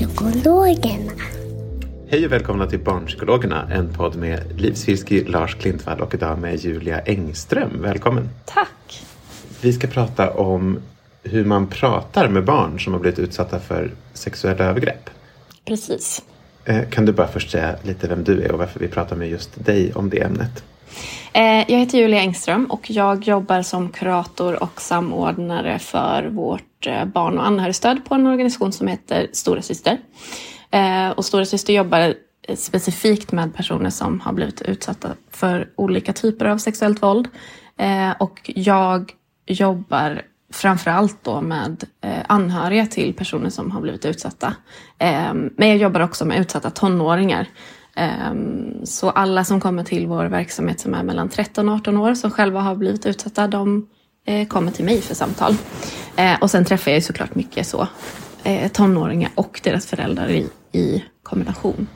Barnpsykologerna. Hej och välkomna till Barnpsykologerna, en podd med Liv Svirsky, Lars Klintvall och idag med Julia Engström. Välkommen! Tack! Vi ska prata om hur man pratar med barn som har blivit utsatta för sexuella övergrepp. Precis. Eh, Kan du bara först säga lite vem du är och varför vi pratar med just dig om det ämnet? Eh, jag heter Julia Engström och jag jobbar som kurator och samordnare för vårt eh, barn och anhörigstöd på en organisation som heter Stora Syster. Eh, och Stora Syster jobbar specifikt med personer som har blivit utsatta för olika typer av sexuellt våld. Och jag jobbar framför allt då med anhöriga till personer som har blivit utsatta. Men jag jobbar också med utsatta tonåringar. Ehm, Så alla som kommer till vår verksamhet som är mellan 13 och 18 år som själva har blivit utsatta, de eh, kommer till mig för samtal. Eh, Och sen träffar jag ju såklart mycket så eh, tonåringar och deras föräldrar i, i kombination.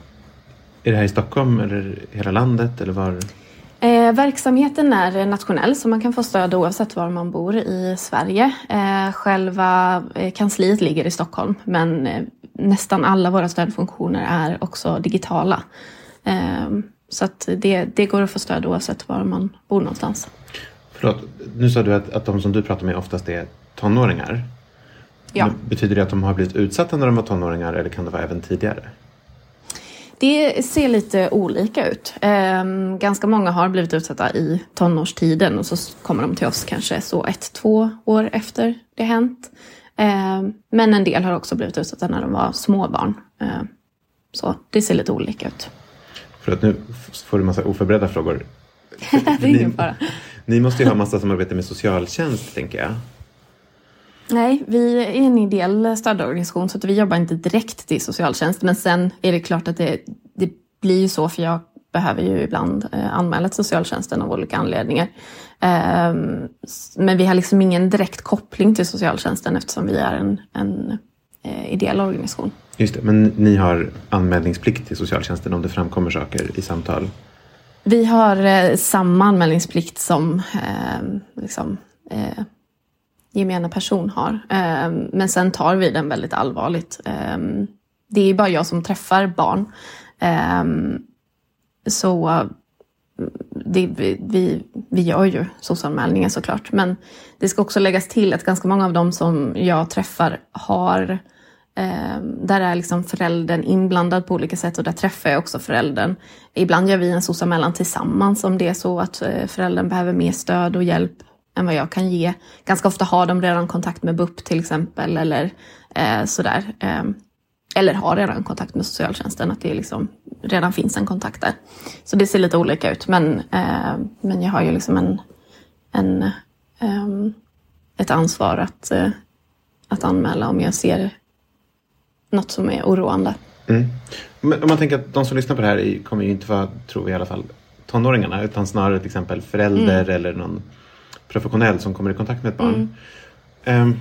Är det här i Stockholm eller hela landet eller var? Eh, verksamheten är nationell så man kan få stöd oavsett var man bor i Sverige. Eh, själva kansliet ligger i Stockholm men nästan alla våra stödfunktioner är också digitala. Eh, så att det, det går att få stöd oavsett var man bor någonstans. Förlåt, nu sa du att, att de som du pratar med oftast är tonåringar. Ja. Betyder det att de har blivit utsatta när de var tonåringar eller kan det vara även tidigare? Det ser lite olika ut. Ehm, ganska många har blivit utsatta i tonårstiden och så kommer de till oss kanske så ett, två år efter det hänt. Ehm, men en del har också blivit utsatta när de var små barn. Ehm, så det ser lite olika ut. För att nu får du massa oförberedda frågor. det är ingen fara. Ni måste ju ha massa samarbete med socialtjänst, tänker jag. Nej, vi är en ideell stödorganisation så att vi jobbar inte direkt till socialtjänst. Men sen är det klart att det, det blir ju så för jag behöver ju ibland eh, anmäla till socialtjänsten av olika anledningar. Ehm, men vi har liksom ingen direkt koppling till socialtjänsten eftersom vi är en, en eh, ideell organisation. Just det, men ni har anmälningsplikt till socialtjänsten om det framkommer saker i samtal. Vi har eh, samma anmälningsplikt som eh, liksom, eh, gemene person har. Eh, men sen tar vi den väldigt allvarligt. Det är bara jag som träffar barn. Så det, vi, vi, gör ju SOS-anmälningar såklart. Men det ska också läggas till att ganska många av dem som jag träffar har Eh, där är liksom föräldern inblandad på olika sätt och där träffar jag också föräldern. Ibland gör vi en SOS-anmälan tillsammans om det är så att eh, föräldern behöver mer stöd och hjälp än vad jag kan ge. Ganska ofta har de redan kontakt med BUP till exempel eller eh, sådär. Ehm. Eh, eller har redan kontakt med socialtjänsten, att det liksom redan finns en kontakt där. Så det ser lite olika ut men, eh, men jag har ju liksom en, en, ehm, ett ansvar att, eh, att anmäla om jag ser något som är oroande. Mm. Men om man tänker att de som lyssnar på det här är- kommer ju inte vara, tror vi i alla fall, tonåringarna utan snarare till exempel förälder Mm. eller någon professionell som kommer i kontakt med ett barn. Ehm,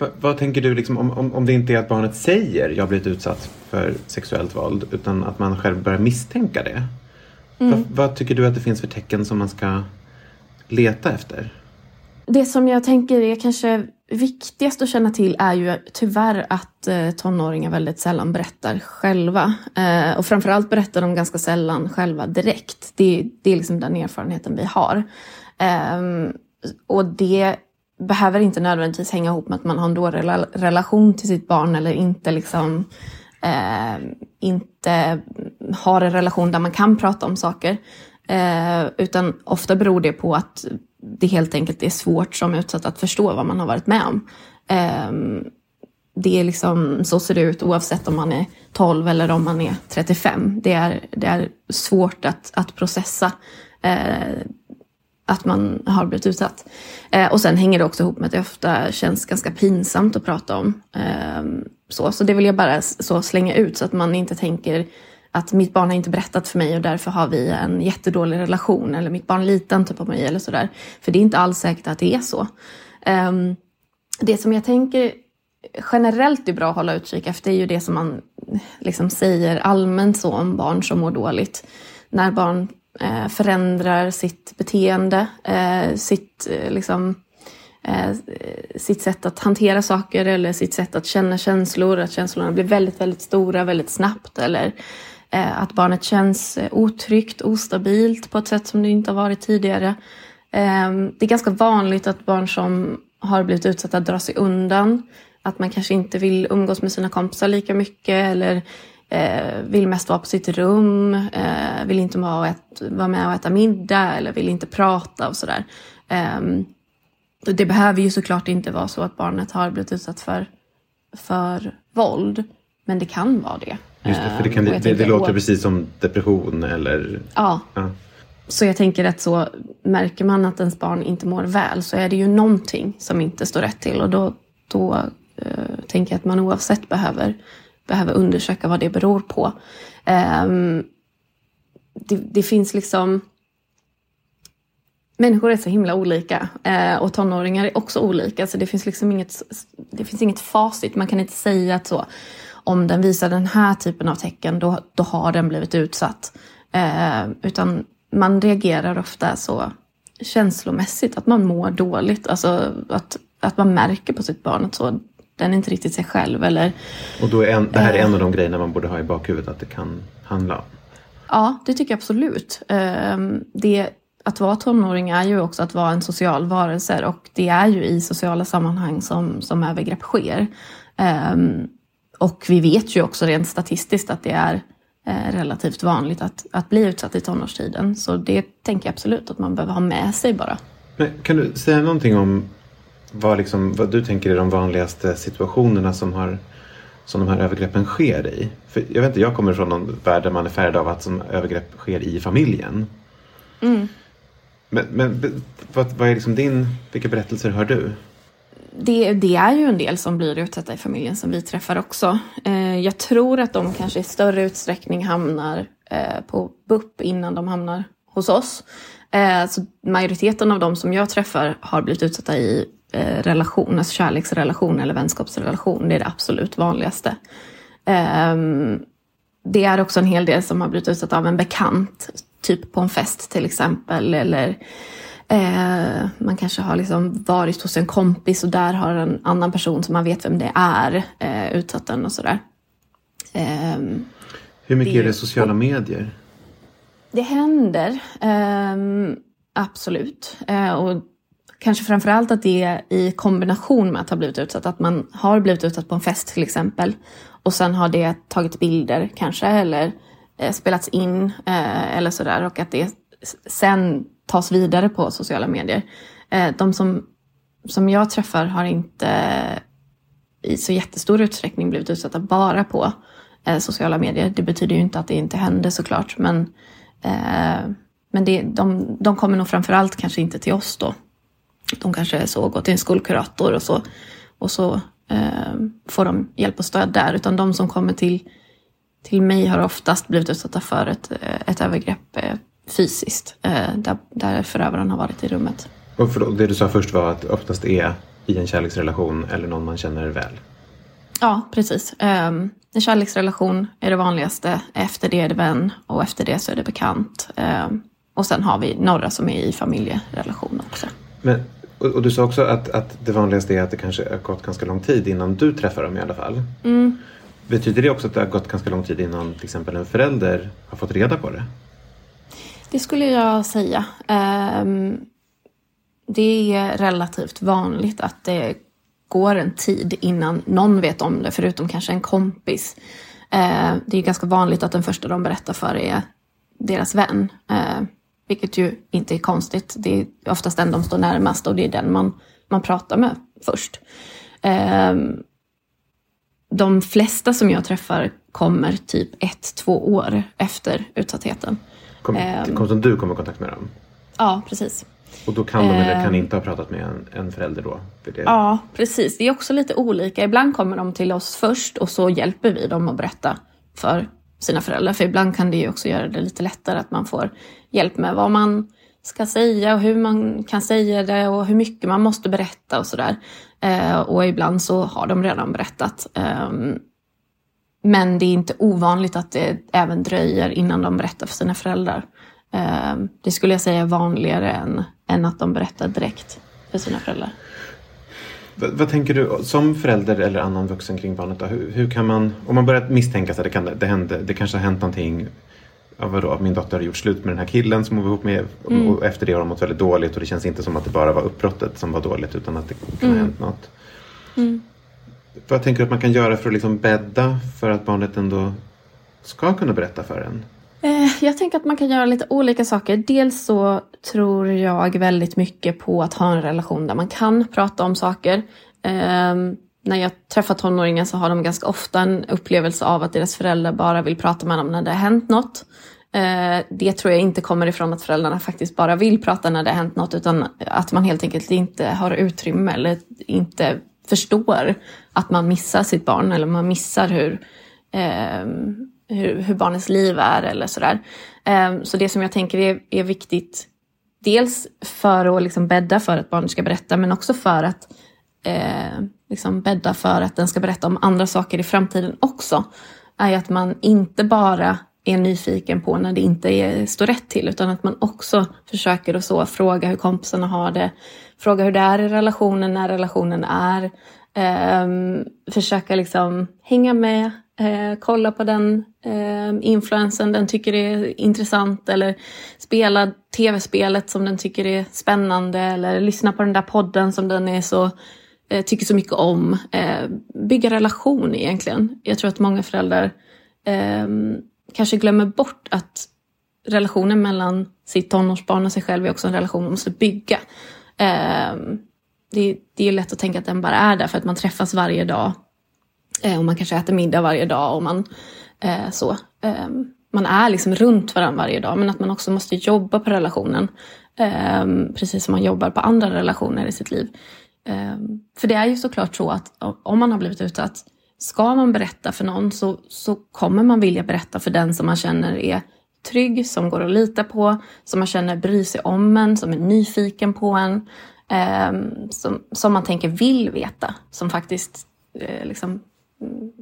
va- vad tänker du liksom, om, om, om det inte är att barnet säger jag blivit utsatt för sexuellt våld utan att man själv börjar misstänka det. Mm. Vad, tycker du att det finns för tecken som man ska leta efter? Det som jag tänker är kanske viktigast att känna till är ju tyvärr att eh, tonåringar väldigt sällan berättar själva. Eh, och framförallt berättar de ganska sällan själva direkt. Det, det är liksom den erfarenheten vi har. Eh, och det behöver inte nödvändigtvis hänga ihop med att man har en dålig relation till sitt barn eller inte liksom eh, inte har en relation där man kan prata om saker. Eh, utan ofta beror det på att det helt enkelt är svårt som utsatt att förstå vad man har varit med om. Eh, det är liksom, så ser det ut oavsett om man är 12 eller om man är 35. Det är, det är svårt att, att processa eh, att man har blivit utsatt. Eh, och sen hänger det också ihop med att det ofta känns ganska pinsamt att prata om. Eh, så, så det vill jag bara så slänga ut så att man inte tänker att mitt barn har inte berättat för mig och därför har vi en jättedålig relation eller mitt barn litar inte på mig eller sådär. För det är inte alls säkert att det är så. Eh, det som jag tänker generellt är bra att hålla utkik efter är ju det som man liksom säger allmänt så om barn som mår dåligt. När barn Eh, förändrar sitt beteende, eh, sitt, eh, liksom, eh, sitt sätt att hantera saker eller sitt sätt att känna känslor, att känslorna blir väldigt, väldigt stora väldigt snabbt eller Eh, att barnet känns eh, otryggt, ostabilt på ett sätt som det inte har varit tidigare. Ehm, det är ganska vanligt att barn som har blivit utsatta drar sig undan. Att man kanske inte vill umgås med sina kompisar lika mycket eller eh, vill mest vara på sitt rum, vill inte vara, med och äta middag eller vill inte prata och sådär. Ehm, det behöver ju såklart inte vara så att barnet har blivit utsatt för, för våld, men det kan vara det. Just det, för det, kan, det, det, det låter precis som depression eller... Ja. ja. Så jag tänker att så märker man att ens barn inte mår väl så är det ju någonting som inte står rätt till och då, då uh, tänker jag att man oavsett behöver, behöver undersöka vad det beror på. Um, det, det, finns liksom... Människor är så himla olika uh, och tonåringar är också olika så det finns liksom inget, det finns inget facit. Man kan inte säga att så om den visar den här typen av tecken då, då har den blivit utsatt. Ehm, utan man reagerar ofta så känslomässigt, att man mår dåligt. Alltså att, att man märker på sitt barn att så, den är inte riktigt sig själv. Eller, och då är en, det här är en av de grejerna man borde ha i bakhuvudet att det kan handla om? Ja, det tycker jag absolut. Eh, det, att vara tonåring är ju också att vara en social varelse och det är ju i sociala sammanhang som, som övergrepp sker. Um, och vi vet ju också rent statistiskt att det är eh, relativt vanligt att, att bli utsatt i tonårstiden. Så det tänker jag absolut att man behöver ha med sig bara. Men kan du säga någonting om vad, liksom, vad du tänker är de vanligaste situationerna som, har, som de här övergreppen sker i? För jag vet inte, jag kommer från någon värld där man är färdig av att som övergrepp sker i familjen. Mm. Men, men vad, vad är liksom din, vilka berättelser hör du? det, det, är ju en del som blir utsatta i familjen som vi träffar också. Eh, jag tror att de kanske i större utsträckning hamnar eh, på BUP innan de hamnar hos oss. Eh, så majoriteten av de som jag träffar har blivit utsatta i relation, alltså kärleksrelation eller vänskapsrelation. Det är det absolut vanligaste. Ehm, det är också en hel del som har blivit utsatta av en bekant, typ på en fest till exempel. Eller Eh, man kanske har liksom varit hos en kompis och där har en annan person som man vet vem det är eh, utsatt den och sådär. Eh, Hur mycket det, är det sociala medier? Det händer, ehm, absolut. Eh, och kanske framförallt att det är i kombination med att ha blivit utsatt. Att man har blivit utsatt på en fest till exempel. Och sen har det tagit bilder kanske eller eh, spelats in eh, eller sådär. Och att det sen tas vidare på sociala medier. Eh, de som, som jag träffar har inte i så jättestor utsträckning blivit utsatta bara på eh, sociala medier. Det betyder ju inte att det inte händer såklart, men, eh, men det, de, de kommer nog framför allt kanske inte till oss då. De kanske så går till en skolkurator och så, och så får de hjälp och stöd där, utan de som kommer till till mig har oftast blivit utsatta för ett, ett övergrepp fysiskt eh, där, där förövaren har varit i rummet. Och för, det du sa först var att oftast är i en kärleksrelation eller någon man känner väl? Ja, precis. Um, en kärleksrelation är det vanligaste. Efter det är det vän och efter det så är det bekant. Um, och sen har vi några som är i familjerelation också. Men Och, och, du sa också att, att det vanligaste är att det kanske har gått ganska lång tid innan du träffar dem i alla fall. Mm. Betyder det också att det har gått ganska lång tid innan till exempel en förälder har fått reda på det? Det skulle jag säga. Um, det är relativt vanligt att det går en tid innan någon vet om det, förutom kanske en kompis. Uh, det är ganska vanligt att den första de berättar för är deras vän. Uh, vilket ju inte är konstigt. Det är oftast den de står närmast och det är den man, man pratar med först. Um, de flesta som jag träffar kommer typ ett, två år efter utsattheten. Kom, kom som du kommer i kontakt med dem? Ja, precis. Och då kan de eller kan inte ha pratat med en, en förälder då? Det... Ja, precis. Det är också lite olika. Ibland kommer de till oss först och så hjälper vi dem att berätta för sina föräldrar. För ibland kan det ju också göra det lite lättare att man får hjälp med vad man ska säga och hur man kan säga det och hur mycket man måste berätta och sådär. Eh, och ibland så har de redan berättat. Eh, men det är inte ovanligt att det även dröjer innan de berättar för sina föräldrar. Eh, det skulle jag säga är vanligare än, än att de berättar direkt för sina föräldrar. Vad, vad, tänker du som förälder eller annan vuxen kring barnet? Då? Hur, hur kan man, om man börjar misstänka att det, kan, det, hände, det kanske har hänt någonting ja, vadå, min dotter har gjort slut med den här killen som hon var ihop med mm. och efter det har hon mått väldigt dåligt och det känns inte som att det bara var uppbrottet som var dåligt utan att det kan ha mm. hänt något. Mm. Vad tänker du att man kan göra för att liksom bädda för att barnet ändå ska kunna berätta för en? Eh, jag tänker att man kan göra lite olika saker. Dels så tror jag väldigt mycket på att ha en relation där man kan prata om saker. Ehm, när jag träffar tonåringar så har de ganska ofta en upplevelse av att deras föräldrar bara vill prata med dem när det har hänt något. Eh, det tror jag inte kommer ifrån att föräldrarna faktiskt bara vill prata när det har hänt något utan att man helt enkelt inte har utrymme eller inte förstår att man missar sitt barn eller man missar hur, ehm, hur, hur, barnets liv är eller sådär. Ehm, så det som jag tänker är, är viktigt dels för att liksom bädda för att barnet ska berätta men också för att eh, liksom bädda för att den ska berätta om andra saker i framtiden också, är att man inte bara är nyfiken på när det inte är, står rätt till, utan att man också försöker att så fråga hur kompisarna har det, fråga hur det är i relationen när relationen är, eh, försöka liksom hänga med, eh, kolla på den eh, influensen den tycker är intressant eller spela tv-spelet som den tycker är spännande eller lyssna på den där podden som den är så eh, tycker så mycket om. Eh, bygga relation egentligen. Jag tror att många föräldrar eh, kanske glömmer bort att relationen mellan sitt tonårsbarn och sig själv är också en relation man måste bygga. Ehm, det, det, är lätt att tänka att den bara är där för att man träffas varje dag. Eh, och man kanske äter middag varje dag och man eh, så. Ehm, man är liksom runt varandra varje dag men att man också måste jobba på relationen. Ehm, precis som man jobbar på andra relationer i sitt liv. Ehm, för det är ju såklart så att om man har blivit utsatt, ska man berätta för någon så, så kommer man vilja berätta för den som man känner är trygg, som går att lita på, som man känner bryr sig om en, som är nyfiken på en, eh, som, som man tänker vill veta, som faktiskt eh, liksom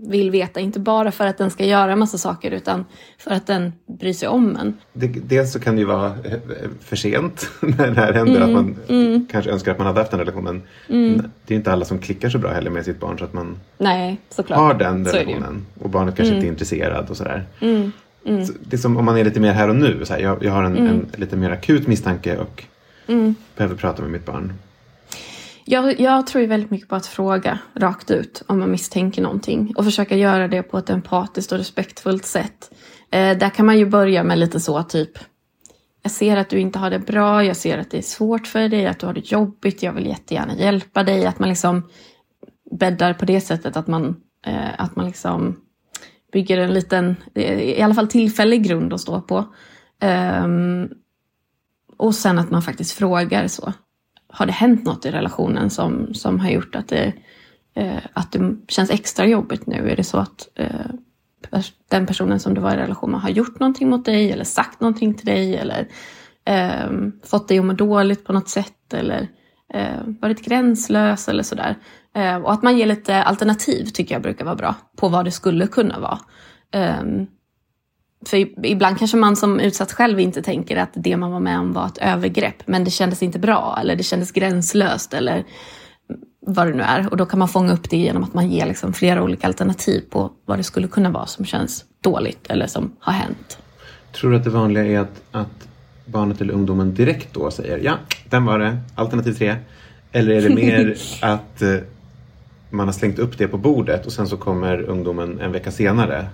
vill veta, inte bara för att den ska göra massa saker utan för att den bryr sig om en. dels så kan det ju vara eh, för sent när det här händer, mm, att man mm. kanske önskar att man hade haft den relationen. Mm. Det är inte alla som klickar så bra heller med sitt barn så att man Nej, har den relationen och barnet kanske inte är mm. intresserad och sådär. Mm, mm. Så det är som om man är lite mer här och nu, så här, jag, jag har en, en, lite mer akut misstanke och behöver prata med mitt barn. Jag, jag tror ju väldigt mycket på att fråga rakt ut om man misstänker någonting och försöka göra det på ett empatiskt och respektfullt sätt. Eh, där kan man ju börja med lite så typ jag ser att du inte har det bra, jag ser att det är svårt för dig, att du har det jobbigt, jag vill jättegärna hjälpa dig. Att man liksom bäddar på det sättet att man, eh, att man liksom bygger en liten, eh, i alla fall tillfällig grund att stå på. Um, och sen att man faktiskt frågar så har det hänt något i relationen som, som har gjort att det, eh, att det känns extra jobbigt nu? Är det så att eh, den personen som du var i relation med har gjort någonting mot dig eller sagt någonting till dig eller eh, fått dig att må dåligt på något sätt eller eh, varit gränslös eller sådär. Eh, och att man ger lite alternativ tycker jag brukar vara bra på vad det skulle kunna vara. Ehm, för ibland kanske man som utsatt själv inte tänker att det man var med om var ett övergrepp, men det kändes inte bra eller det kändes gränslöst eller vad det nu är. Och då kan man fånga upp det genom att man ger liksom flera olika alternativ på vad det skulle kunna vara som känns dåligt eller som har hänt. Tror du att det vanliga är att, att barnet eller ungdomen direkt då säger ja, den var det, alternativ tre? Eller är det mer att eh, man har slängt upp det på bordet och sen så kommer ungdomen en vecka senare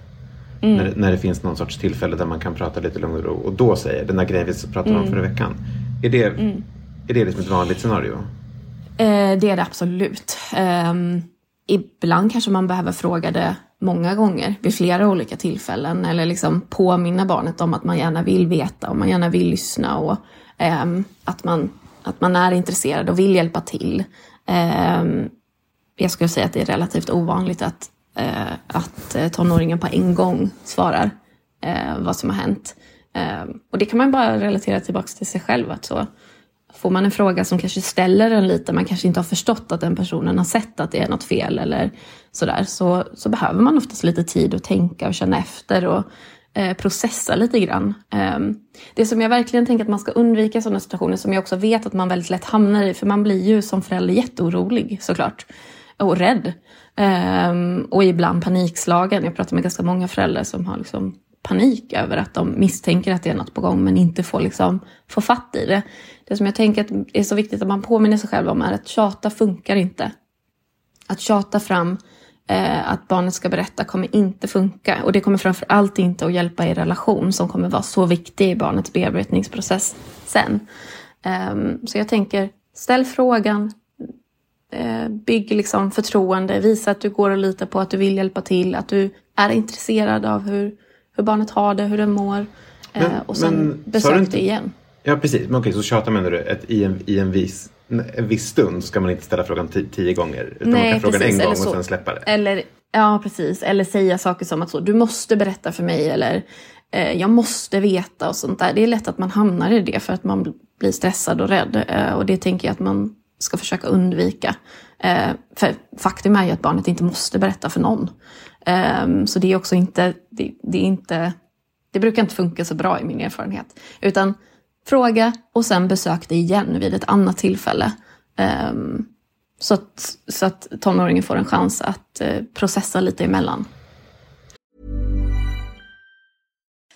mm. när, när det finns någon sorts tillfälle där man kan prata lite lugn och ro och då säger den där grejen vi pratade om mm. förra veckan. Är det, mm. är det liksom ett vanligt scenario? Eh, det är det absolut. Eh, ibland kanske man behöver fråga det många gånger vid flera olika tillfällen eller liksom påminna barnet om att man gärna vill veta och man gärna vill lyssna och eh, att, man, att man är intresserad och vill hjälpa till. Ehm, jag skulle säga att det är relativt ovanligt att, eh, Eh, att eh, tonåringen på en gång svarar eh, vad som har hänt. Eh, och det kan man bara relatera tillbaka till sig själv. Att så, får man en fråga som kanske ställer en lite, man kanske inte har förstått att den personen har sett att det är något fel eller sådär, så, så behöver man oftast lite tid att tänka och känna efter och eh, processa lite grann. Eh, det som jag verkligen tänker att man ska undvika sådana situationer som jag också vet att man väldigt lätt hamnar i, för man blir ju som förälder jätteorolig såklart och rädd. Eh, och ibland panikslagen. Jag pratar med ganska många föräldrar som har liksom panik över att de misstänker att det är något på gång men inte får, liksom, få fatt i det. Det som jag tänker att är så viktigt att man påminner sig själv om är att tjata funkar inte. Att tjata fram eh, att barnet ska berätta kommer inte funka och det kommer framför allt inte att hjälpa i relation som kommer vara så viktig i barnets bearbetningsprocess sen. Um, så jag tänker, ställ frågan, bygg liksom förtroende, visa att du går och litar på att du vill hjälpa till, att du är intresserad av hur hur barnet har det, hur det mår. Men, eh, och sen besök inte... det igen. Ja precis, men okej så tjata menar du att i en, i en viss en viss stund ska man inte ställa frågan tio gånger. Utan Nej, man kan fråga en gång och sen släppa det. Eller, ja precis, eller säga saker som att så, du måste berätta för mig eller eh, jag måste veta och sånt där. Det är lätt att man hamnar i det för att man blir stressad och rädd. Eh, och det tänker jag att man ska försöka undvika. Eh, för faktum är ju att barnet inte måste berätta för någon. Eh, så det är också inte det, det, är inte, det brukar inte funka så bra i min erfarenhet. Utan fråga och sen besök det igen vid ett annat tillfälle. Eh, så, att, så att tonåringen får en chans att eh, processa lite emellan.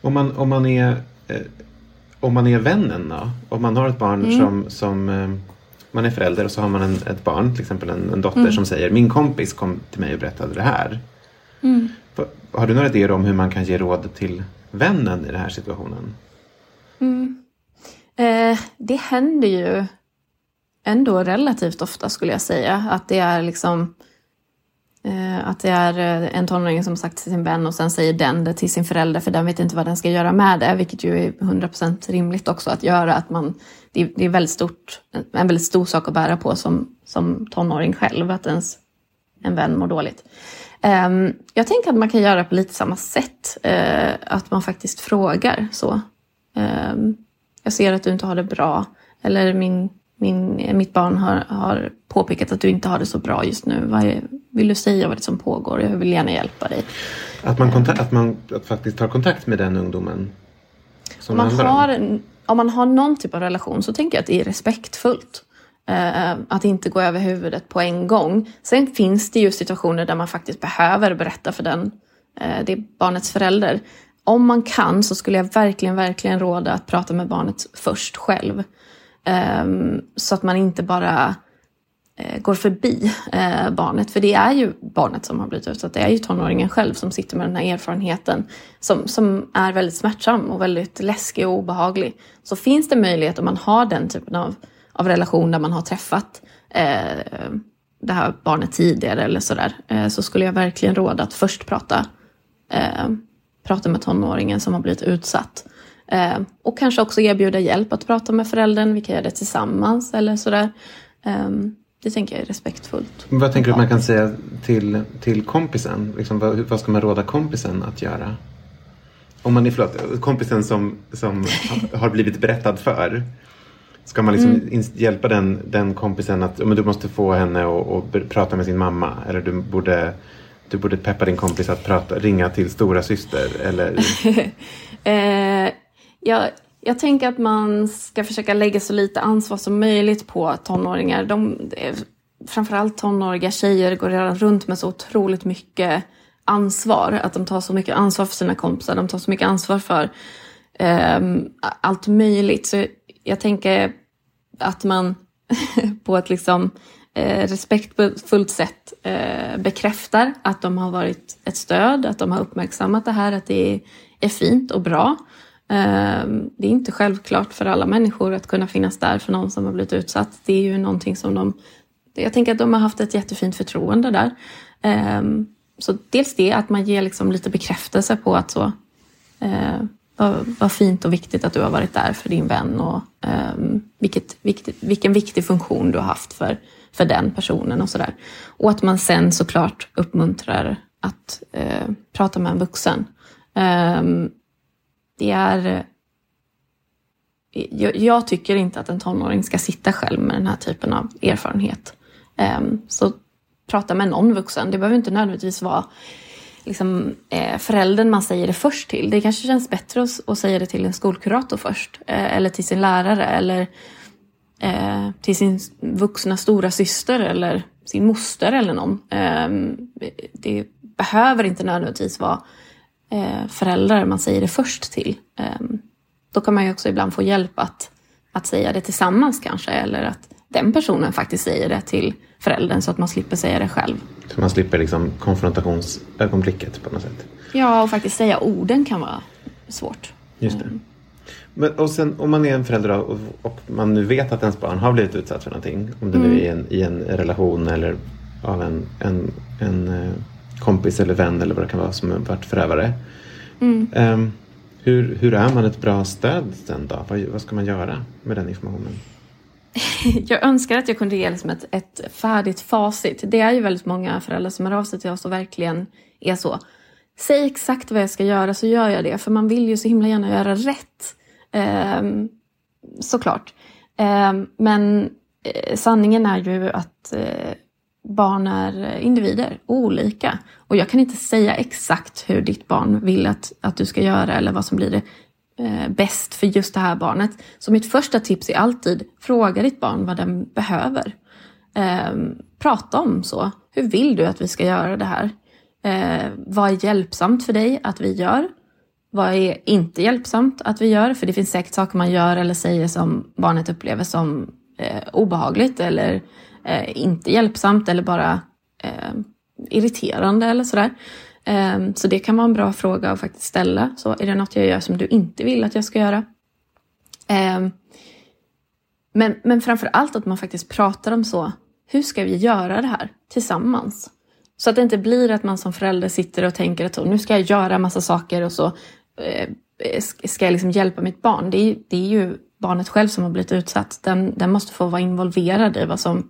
Om man, om man, är, eh, om man är vännen då? Om man har ett barn mm. som, som eh, man är förälder och så har man en, ett barn, till exempel en, en dotter mm. som säger min kompis kom till mig och berättade det här. Mm. Har du några idéer om hur man kan ge råd till vännen i den här situationen? Eh, det händer ju ändå relativt ofta skulle jag säga. Att det är liksom Eh, att det är eh, en tonåring som sagt till sin vän och sen säger den det till sin förälder för den vet inte vad den ska göra med det. Vilket ju är 100% rimligt också att göra. Att man, det, är, det är väldigt stort, en väldigt stor sak att bära på som, som tonåring själv. Att ens en vän mår dåligt. Ehm, jag tänker att man kan göra på lite samma sätt. Eh, att man faktiskt frågar så. Ehm, jag ser att du inte har det bra. Eller min, min, mitt barn har, har påpekat att du inte har det så bra just nu. Vad är, vill du säga vad det är som pågår? Jag vill gärna hjälpa dig. Att man, konta- att man att faktiskt tar kontakt med den ungdomen? Om man, om. har, om man har någon typ av relation så tänker jag att det är respektfullt. Eh, att inte gå över huvudet på en gång. Sen finns det ju situationer där man faktiskt behöver berätta för den, eh, det är barnets förälder. Om man kan så skulle jag verkligen, verkligen råda att prata med barnet först själv. Ehm, så att man inte bara Eh, går förbi eh, barnet. För det är ju barnet som har blivit utsatt. Det är ju tonåringen själv som sitter med den här erfarenheten som, som är väldigt smärtsam och väldigt läskig och obehaglig. Så finns det möjlighet om man har den typen av, av relation där man har träffat eh, det här barnet tidigare eller sådär. Eh, så skulle jag verkligen råda att först prata, eh, prata med tonåringen som har blivit utsatt. Eh, och kanske också erbjuda hjälp att prata med föräldern. Vi kan göra det tillsammans eller sådär. Eh, det tänker jag är respektfullt. Vad tänker du att man kan säga till, till kompisen? Liksom, vad, vad ska man råda kompisen att göra? Om man är, förlåt, kompisen som, som har blivit berättad för. Ska man liksom Mm. hjälpa den, den kompisen att ja, men du måste få henne att prata med sin mamma? Eller du borde, du borde peppa din kompis att prata, ringa till stora syster Eller Eh, jag, jag tänker att man ska försöka lägga så lite ansvar som möjligt på tonåringar. De, eh, framförallt tonåriga tjejer går redan runt med så otroligt mycket ansvar. Att de tar så mycket ansvar för sina kompisar. De tar så mycket ansvar för ehm, allt möjligt. Så jag tänker att man på ett liksom eh, respektfullt sätt eh, bekräftar att de har varit ett stöd, att de har uppmärksammat det här, att det är, är fint och bra. Ehm, det är inte självklart för alla människor att kunna finnas där för någon som har blivit utsatt. Det är ju någonting som de... Jag tänker att de har haft ett jättefint förtroende där. Ehm, så dels det, att man ger liksom lite bekräftelse på att så, eh, vad, vad fint och viktigt att du har varit där för din vän och ehm, vilket, vilken viktig funktion du har haft för, för den personen och sådär. Och att man sen såklart uppmuntrar att eh, prata med en vuxen. Um, det är... Eh, jag, jag tycker inte att en tonåring ska sitta själv med den här typen av erfarenhet. Ehm, så prata med någon vuxen. Det behöver inte nödvändigtvis vara liksom, eh, föräldern man säger det först till. Det kanske känns bättre att, att säga det till en skolkurator först. Eh, eller till sin lärare. Eller eh, till sin vuxna stora syster eller sin moster eller någon. Ehm, det behöver inte nödvändigtvis vara föräldrar man säger det först till. Eh, då kan man ju också ibland få hjälp att, att säga det tillsammans kanske. Eller att den personen faktiskt säger det till föräldern så att man slipper säga det själv. så man slipper liksom konfrontationsögonblicket på något sätt. Ja, och faktiskt säga orden kan vara svårt. Just det. Men, och sen om man är en förälder och, och man nu vet att ens barn har blivit utsatt för någonting. Om det nu är i en, i en relation eller av en, en, en eh, kompis eller vän eller vad det kan vara som varit förövare. Ehm, hur, hur är man ett bra stöd sen då? Vad, vad ska man göra med den informationen? Jag önskar att jag kunde ge liksom ett, ett färdigt facit. Det är ju väldigt många föräldrar som hör av sig till oss och verkligen är så. Säg exakt vad jag ska göra så gör jag det. För man vill ju så himla gärna göra rätt. Ehm, såklart. Ehm, men eh, sanningen är ju att eh, barn är individer, olika. Och jag kan inte säga exakt hur ditt barn vill att, att du ska göra eller vad som blir det eh, bäst för just det här barnet. Så mitt första tips är alltid fråga ditt barn vad den behöver. Eh, prata om så. Hur vill du att vi ska göra det här? Eh, vad är hjälpsamt för dig att vi gör? Vad är inte hjälpsamt att vi gör? För det finns säkert saker man gör eller säger som barnet upplever som eh, obehagligt eller eh, inte hjälpsamt eller bara eh, irriterande eller sådär. Eh, så det kan vara en bra fråga att faktiskt ställa. Så är det något jag gör som du inte vill att jag ska göra? Eh, men, men framför allt att man faktiskt pratar om så. Hur ska vi göra det här tillsammans? Så att det inte blir att man som förälder sitter och tänker att nu ska jag göra massa saker och så eh, ska jag liksom hjälpa mitt barn. Det är, det är ju barnet själv som har blivit utsatt. Den, den måste få vara involverad i vad som,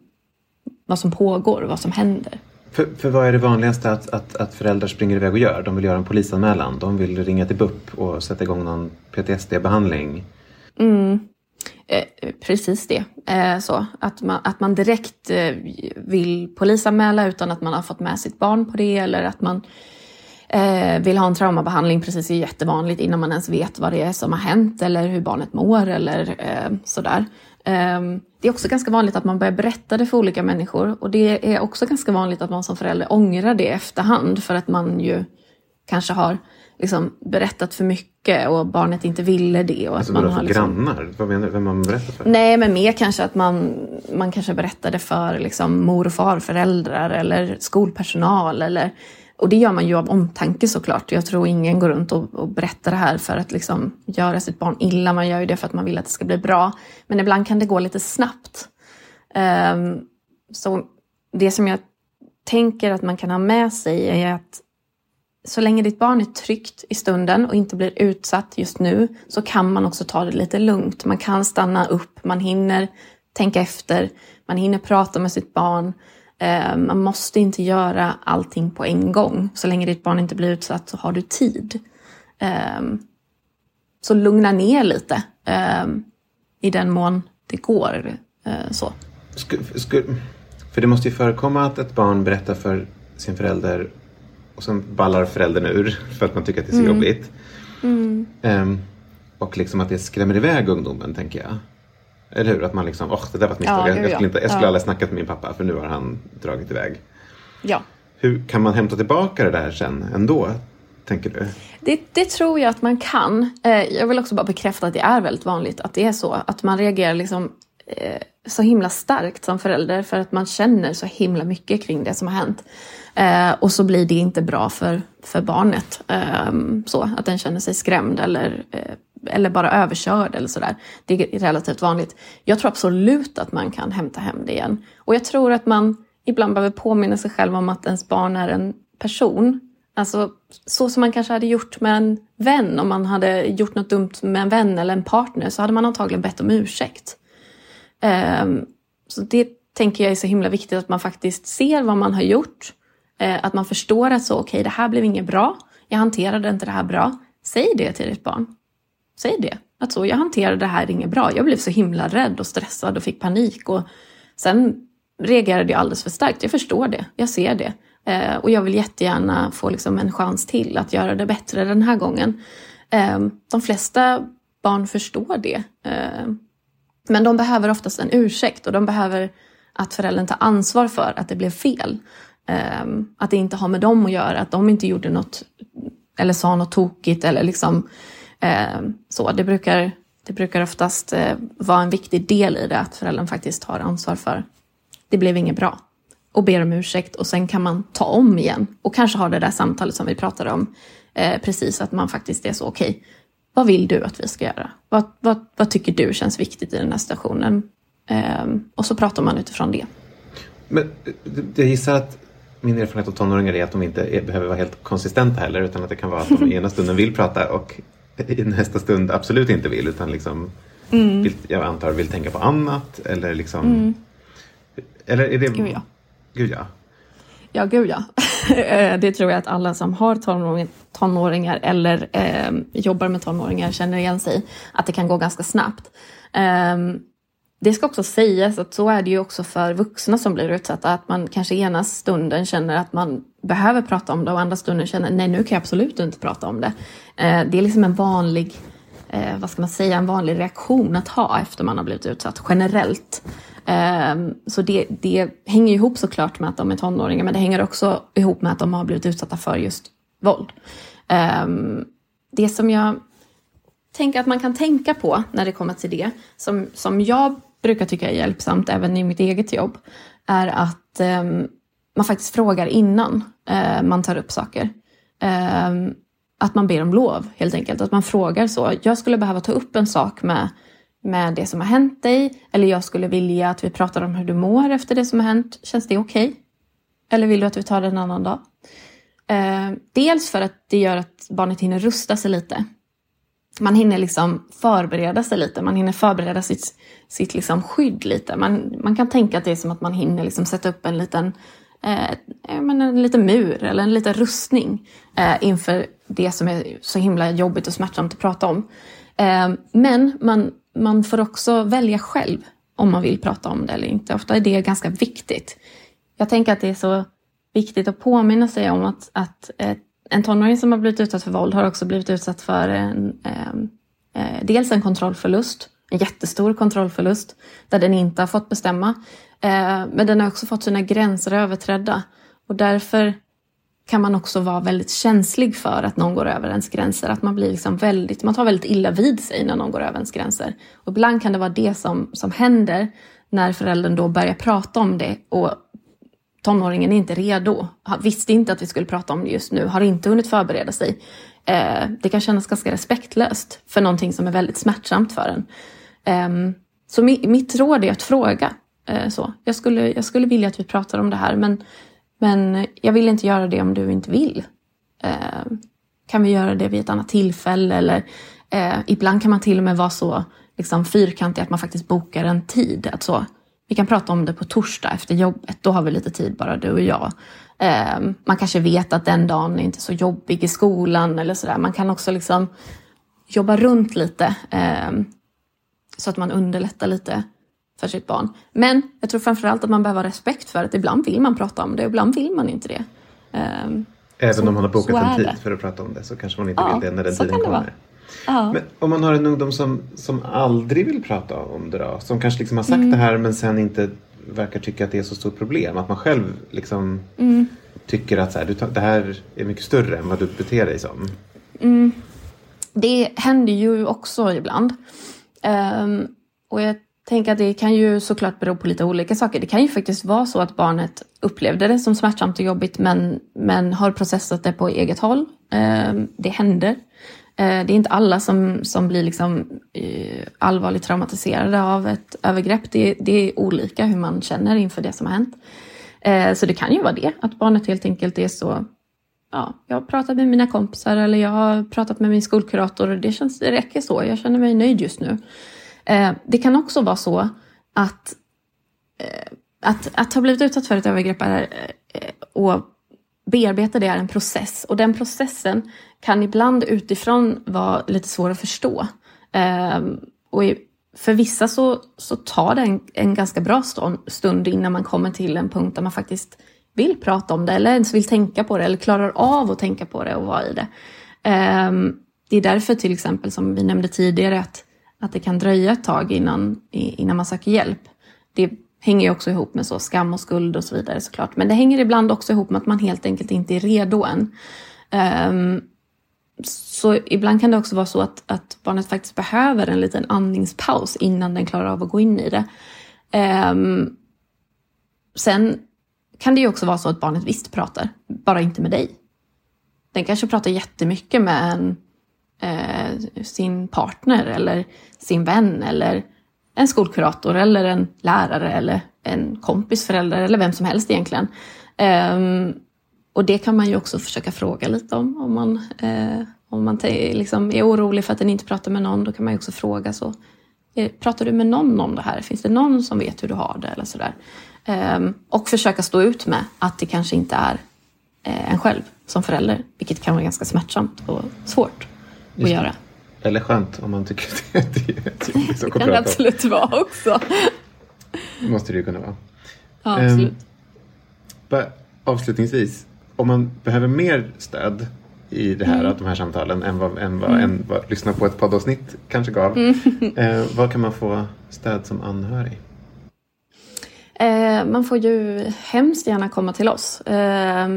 vad som pågår och vad som händer. För, för vad är det vanligaste att, att, att föräldrar springer iväg och gör? De vill göra en polisanmälan. De vill ringa till BUP och sätta igång någon PTSD-behandling. Mm. Eh, precis det. Eh, så, att, man, att man direkt eh, vill polisanmäla utan att man har fått med sitt barn på det eller att man eh, vill ha en traumabehandling precis är jättevanligt innan man ens vet vad det är som har hänt eller hur barnet mår eller eh, sådär. Eh, det är också ganska vanligt att man börjar berätta det för olika människor och det är också ganska vanligt att man som förälder ångrar det efterhand för att man ju kanske har liksom berättat för mycket och barnet inte ville det. Och alltså, att man har för liksom... grannar? Vad menar du? Vem man berättat för? Nej, men mer kanske att man, man kanske berättade för liksom, mor och farföräldrar eller skolpersonal. Eller, och det gör man ju av omtanke såklart. Jag tror ingen går runt och, och berättar det här för att liksom, göra sitt barn illa. Man gör ju det för att man vill att det ska bli bra. Men ibland kan det gå lite snabbt. Um, så det som jag tänker att man kan ha med sig är att så länge ditt barn är tryggt i stunden och inte blir utsatt just nu så kan man också ta det lite lugnt. Man kan stanna upp, man hinner tänka efter, man hinner prata med sitt barn. Eh, man måste inte göra allting på en gång. Så länge ditt barn inte blir utsatt så har du tid. Eh, så lugna ner lite eh, i den mån det går. Så. För det måste ju förekomma att ett barn berättar för sin förälder och sen ballar föräldern ur för att man tycker att det är så mm. jobbigt. Mm. Um, och liksom att det skrämmer iväg ungdomen, tänker jag. Eller hur? Att man liksom, åh, oh, det där var ett misstag. Ja, jag, jag, skulle, inte, jag skulle ja. aldrig snackat med min pappa för nu har han dragit iväg. Ja. Hur kan man hämta tillbaka det där sen ändå? Tänker du? Det, det tror jag att man kan. Eh, jag vill också bara bekräfta att det är väldigt vanligt att det är så. Att man reagerar liksom eh, så himla starkt som förälder för att man känner så himla mycket kring det som har hänt. Eh, och så blir det inte bra för, för barnet. Eh, så att den känner sig skrämd eller, eh, eller bara överkörd eller sådär. Det är relativt vanligt. Jag tror absolut att man kan hämta hem det igen. Och jag tror att man ibland behöver påminna sig själv om att ens barn är en person. Alltså så som man kanske hade gjort med en vän. Om man hade gjort något dumt med en vän eller en partner så hade man antagligen bett om ursäkt. Um, så det tänker jag är så himla viktigt att man faktiskt ser vad man har gjort Eh, att man förstår att så, okej, okay, det här blev inget bra. Jag hanterade inte det här bra. Säg det till ditt barn. Säg det. Att så, jag hanterade det här inget bra. Jag blev så himla rädd och stressad och fick panik. Och sen reagerade jag alldeles för starkt. Jag förstår det. Jag ser det. Eh, och jag vill jättegärna få liksom en chans till att göra det bättre den här gången. Eh, de flesta barn förstår det. Eh, men de behöver oftast en ursäkt och de behöver att föräldern tar ansvar för att det blev fel. Eh, att det inte har med dem att göra, att de inte gjorde något eller sa något tokigt eller liksom så. Det brukar, det brukar oftast uh, vara en viktig del i det, att föräldern faktiskt tar ansvar för det blev inget bra och ber om ursäkt och sen kan man ta om igen och kanske ha det där samtalet som vi pratade om uh, precis, att man faktiskt är så okej. Okay, vad vill du att vi ska göra? Vad, vad, vad tycker du känns viktigt i den här situationen? Um, och så pratar man utifrån det. Men jag gissar att min erfarenhet av tonåringar är att de inte är, behöver vara helt konsistenta heller utan att det kan vara att de ena stunden vill prata och i nästa stund absolut inte vill utan liksom mm. vill, jag antar vill tänka på annat eller liksom mm. Eller är det... Gud ja. Gud ja. Ja, gud ja. Eh, det tror jag att alla som har tonåringar eller eh, jobbar med tonåringar känner igen sig Att det kan gå ganska snabbt. Um, det ska också sägas att så är det ju också för vuxna som blir utsatta. Att man kanske ena stunden känner att man behöver prata om det och andra stunden känner nej nu kan jag absolut inte prata om det. Eh, det är liksom en vanlig, eh, vad ska man säga, en vanlig reaktion att ha efter man har blivit utsatt generellt. Ehm, så det, det hänger ihop såklart med att de är tonåringar men det hänger också ihop med att de har blivit utsatta för just våld. Ehm, det som jag tänker att man kan tänka på när det kommer till det, som, som jag brukar tycka är hjälpsamt även i mitt eget jobb, är att eh, man faktiskt frågar innan eh, man tar upp saker. Eh, att man ber om lov helt enkelt. Att man frågar så. Jag skulle behöva ta upp en sak med, med det som har hänt dig. Eller jag skulle vilja att vi pratar om hur du mår efter det som har hänt. Känns det okej? Okay? Eller vill du att vi tar det en annan dag? Eh, dels för att det gör att barnet hinner rusta sig lite. Man hinner liksom förbereda sig lite, man hinner förbereda sitt, sitt liksom skydd lite. Man, man kan tänka att det är som att man hinner liksom sätta upp en liten, eh, en liten mur eller en liten rustning eh, inför det som är så himla jobbigt och smärtsamt att prata om. Eh, men man, man får också välja själv om man vill prata om det eller inte. Ofta är det ganska viktigt. Jag tänker att det är så viktigt att påminna sig om att, att eh, en tonåring som har blivit utsatt för våld har också blivit utsatt för en, ehm, eh, dels en kontrollförlust, en jättestor kontrollförlust, där den inte har fått bestämma. Eh, men den har också fått sina gränser överträdda. Och därför kan man också vara väldigt känslig för att någon går över ens gränser. Att man blir liksom väldigt, man tar väldigt illa vid sig när någon går över ens gränser. Och ibland kan det vara det som, som händer när föräldern då börjar prata om det och tonåringen är inte redo, visste inte att vi skulle prata om det just nu, har inte hunnit förbereda sig. Eh, det kan kännas ganska respektlöst för någonting som är väldigt smärtsamt för en. Eh, så mi mitt råd är att fråga. Eh, så. Jag, skulle, jag skulle vilja att vi pratar om det här men, men jag vill inte göra det om du inte vill. Ehm, kan vi göra det vid ett annat tillfälle? Eller, eh, ibland kan man till och med vara så liksom, fyrkantig att man faktiskt bokar en tid. Att så, vi kan prata om det på torsdag efter jobbet. Då har vi lite tid bara du och jag. Eh, man kanske vet att den dagen är inte så jobbig i skolan eller sådär. Man kan också liksom jobba runt lite eh, så att man underlättar lite för sitt barn. Men jag tror framförallt att man behöver ha respekt för att ibland vill man prata om det och ibland vill man inte det. Eh, Även så, om man har bokat en tid för att prata om det så kanske man inte ja, vill det när den tiden kommer. Ja. Men om man har en ungdom som, som aldrig vill prata om det då? Som kanske liksom har sagt mm. det här men sen inte verkar tycka att det är så stort problem. Att man själv liksom mm. tycker att så här, du, det här är mycket större än vad du beter dig som. Mm. Det händer ju också ibland. Um, och jag tänker att det kan ju såklart bero på lite olika saker. Det kan ju faktiskt vara så att barnet upplevde det som smärtsamt och jobbigt men, men har processat det på eget håll. Um, det händer. Eh, det är inte alla som, som blir liksom, eh, allvarligt traumatiserade av ett övergrepp. Det, det, är olika hur man känner inför det som har hänt. Eh, så det kan ju vara det, att barnet helt enkelt är så Ja, jag har pratat med mina kompisar eller jag har pratat med min skolkurator och det, känns, det räcker så. Jag känner mig nöjd just nu. Det kan också vara så att, att, att ha blivit utsatt för ett övergrepp är, och bearbeta det är en process och den processen kan ibland utifrån vara lite svår att förstå. Ehm, och för vissa så, så tar det en, en ganska bra stund innan man kommer till en punkt där man faktiskt vill prata om det eller ens vill tänka på det eller klarar av att tänka på det och vara i det. Ehm, det är därför till exempel som vi nämnde tidigare att, att det kan dröja ett tag innan, innan man söker hjälp. Det hänger ju också ihop med så skam och skuld och så vidare såklart. Men det hänger ibland också ihop med att man helt enkelt inte är redo än. Um, så ibland kan det också vara så att, att, barnet faktiskt behöver en liten andningspaus innan den klarar av att gå in i det. Um, sen kan det ju också vara så att barnet visst pratar, bara inte med dig. Den kanske pratar jättemycket med en, eh, sin partner eller sin vän eller en skolkurator eller en lärare eller en kompis förälder eller vem som helst egentligen. Um, och det kan man ju också försöka fråga lite om. Om man, eh, om man liksom är orolig för att den inte pratar med någon, då kan man ju också fråga så. Eh, pratar du med någon om det här? Finns det någon som vet hur du har det? Eller sådär. Um, och försöka stå ut med att det kanske inte är eh, en själv som förälder, vilket kan vara ganska smärtsamt och svårt Just att göra. Eller skönt om man tycker det är jobbigt att Det kan det absolut vara också. Det måste det ju kunna vara. Ja, absolut. Um, avslutningsvis, om man behöver mer stöd i det här, mm. de här samtalen än vad, än vad, mm. än vad lyssna på ett poddavsnitt kanske gav. Mm. Eh, vad kan man få stöd som anhörig? Eh, man får ju hemskt gärna komma till oss. Eh,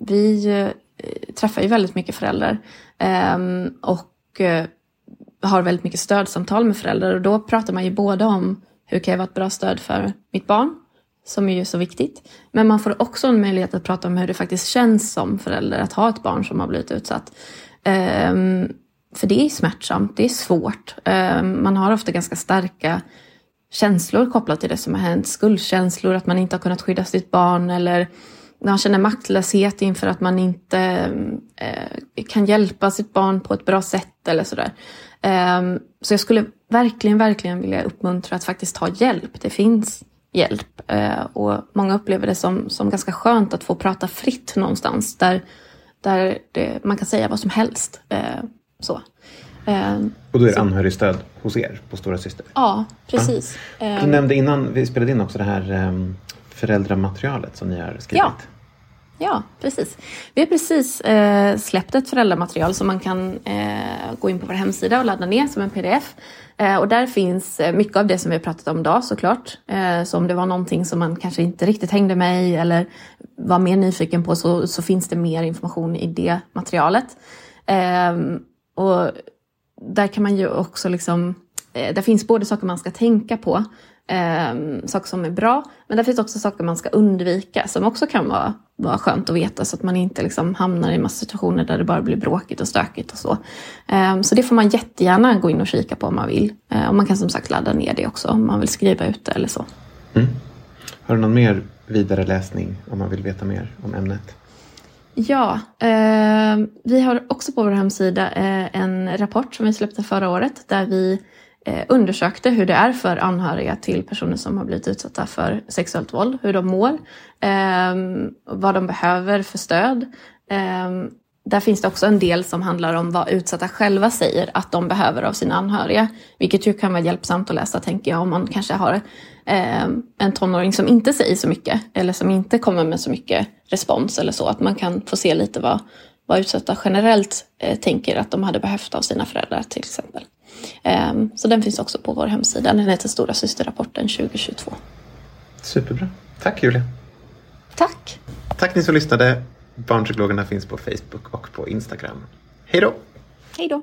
vi eh, träffar ju väldigt mycket föräldrar ehm, och eh, har väldigt mycket stödsamtal med föräldrar och då pratar man ju både om hur kan jag vara ett bra stöd för mitt barn? som är ju så viktigt. Men man får också en möjlighet att prata om hur det faktiskt känns som förälder att ha ett barn som har blivit utsatt. Um, för det är smärtsamt, det är svårt. Um, man har ofta ganska starka känslor kopplat till det som har hänt. Skuldkänslor, att man inte har kunnat skydda sitt barn eller man känner maktlöshet inför att man inte eh, kan hjälpa sitt barn på ett bra sätt eller sådär. Um, så jag skulle verkligen, verkligen vilja uppmuntra att faktiskt ta hjälp. Det finns hjälp uh, och många upplever det som, som ganska skönt att få prata fritt någonstans där, där det, man kan säga vad som helst. Uh, så. Um, och då är det anhörigstöd hos er på Stora Syster? Ja, precis. Ja. Du nämnde innan vi spelade in också det här um, föräldramaterialet som ni har skrivit. Ja. Ja, precis. Vi har precis eh, släppt ett föräldramaterial som man kan eh, gå in på vår hemsida och ladda ner som en pdf. Eh, och där finns eh, mycket av det som vi har pratat om idag såklart. Eh, så om det var någonting som man kanske inte riktigt hängde med i eller var mer nyfiken på så, så finns det mer information i det materialet. Eh, och där kan man ju också liksom, eh, där finns både saker man ska tänka på eh, saker som är bra. Men det finns också saker man ska undvika som också kan vara, vara skönt att veta så att man inte liksom hamnar i massa situationer där det bara blir bråkigt och stökigt och så. Eh, så det får man jättegärna gå in och kika på om man vill. Eh, och man kan som sagt ladda ner det också om man vill skriva ut det eller så. Mm. Har du någon mer vidare läsning om man vill veta mer om ämnet? Ja, eh, vi har också på vår hemsida eh, en rapport som vi släppte förra året där vi Eh, undersökte hur det är för anhöriga till personer som har blivit utsatta för sexuellt våld, hur de mår, eh, vad de behöver för stöd. Eh, där finns det också en del som handlar om vad utsatta själva säger att de behöver av sina anhöriga. Vilket ju kan vara hjälpsamt att läsa tänker jag om man kanske har eh, en tonåring som inte säger så mycket eller som inte kommer med så mycket respons eller så. Att man kan få se lite vad, vad utsatta generellt eh, tänker att de hade behövt av sina föräldrar till exempel. Ehm, så den finns också på vår hemsida. Den heter Stora systerrapporten 2022. Superbra. Tack Julia. Tack. Tack ni som lyssnade. Barnpsykologerna finns på Facebook och på Instagram. Hej då. Hej då.